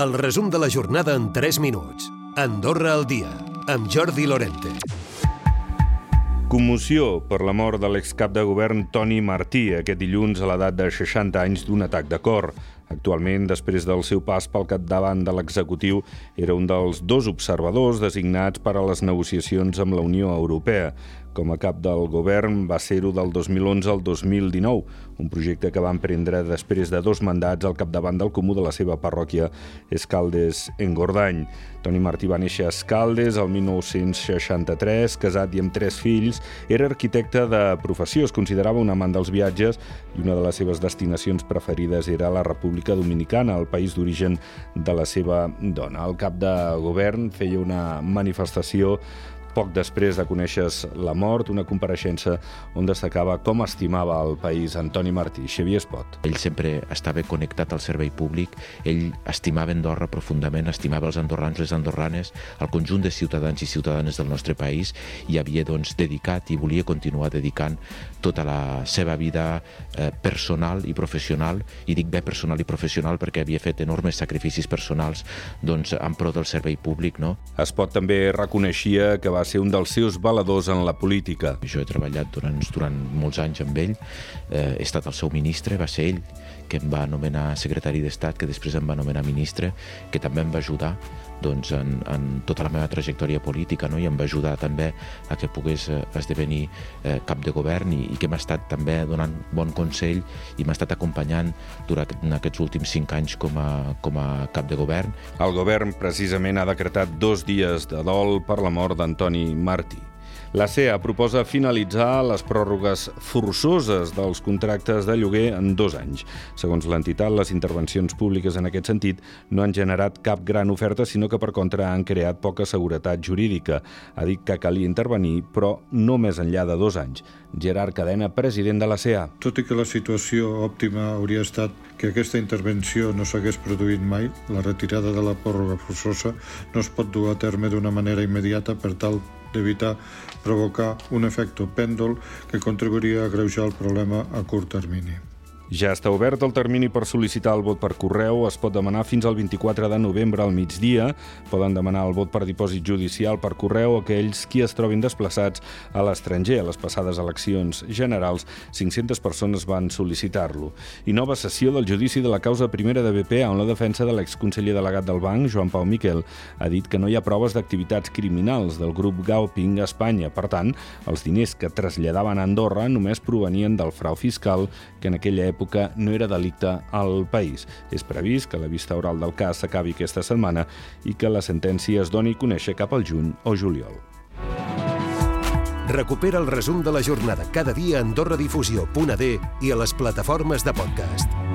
El resum de la jornada en 3 minuts. Andorra al dia, amb Jordi Lorente. Commoció per la mort de l'excap de govern Toni Martí aquest dilluns a l'edat de 60 anys d'un atac de cor. Actualment, després del seu pas pel capdavant de l'executiu, era un dels dos observadors designats per a les negociacions amb la Unió Europea. Com a cap del govern va ser-ho del 2011 al 2019, un projecte que va emprendre després de dos mandats al capdavant del comú de la seva parròquia Escaldes en Gordany. Toni Martí va néixer a Escaldes el 1963, casat i amb tres fills. Era arquitecte de professió, es considerava un amant dels viatges i una de les seves destinacions preferides era la República Dominicana, el país d'origen de la seva dona. El cap de govern feia una manifestació poc després de conèixer la mort, una compareixença on destacava com estimava el país Antoni Martí. Xavier Espot. Ell sempre estava connectat al servei públic, ell estimava Andorra profundament, estimava els andorrans, les andorranes, el conjunt de ciutadans i ciutadanes del nostre país i havia doncs, dedicat i volia continuar dedicant tota la seva vida eh, personal i professional, i dic bé personal i professional perquè havia fet enormes sacrificis personals doncs, en pro del servei públic. No? Espot també reconeixia que va va ser un dels seus valedors en la política. Jo he treballat durant, durant molts anys amb ell, eh, he estat el seu ministre, va ser ell que em va anomenar secretari d'Estat, que després em va anomenar ministre, que també em va ajudar doncs, en, en tota la meva trajectòria política no? i em va ajudar també a que pogués eh, esdevenir eh, cap de govern i, i que m'ha estat també donant bon consell i m'ha estat acompanyant durant aquests últims cinc anys com a, com a cap de govern. El govern precisament ha decretat dos dies de dol per la mort d'Antoni Martí. La CEA proposa finalitzar les pròrrogues forçoses dels contractes de lloguer en dos anys. Segons l'entitat, les intervencions públiques en aquest sentit no han generat cap gran oferta, sinó que per contra han creat poca seguretat jurídica. Ha dit que calia intervenir, però no més enllà de dos anys. Gerard Cadena, president de la CEA. Tot i que la situació òptima hauria estat que aquesta intervenció no s'hagués produït mai, la retirada de la pròrroga forçosa no es pot dur a terme d'una manera immediata per tal d'evitar provocar un efecte pèndol que contribuiria a agreujar el problema a curt termini. Ja està obert el termini per sol·licitar el vot per correu. Es pot demanar fins al 24 de novembre al migdia. Poden demanar el vot per dipòsit judicial per correu aquells qui es trobin desplaçats a l'estranger. A les passades eleccions generals, 500 persones van sol·licitar-lo. I nova sessió del judici de la causa primera de BPA, on la defensa de l'exconseller delegat del banc, Joan Pau Miquel, ha dit que no hi ha proves d'activitats criminals del grup Gauping a Espanya. Per tant, els diners que traslladaven a Andorra només provenien del frau fiscal que en aquella època època no era delicte al país. És previst que la vista oral del cas s'acabi aquesta setmana i que la sentència es doni a conèixer cap al juny o juliol. Recupera el resum de la jornada cada dia a AndorraDifusió.d i a les plataformes de podcast.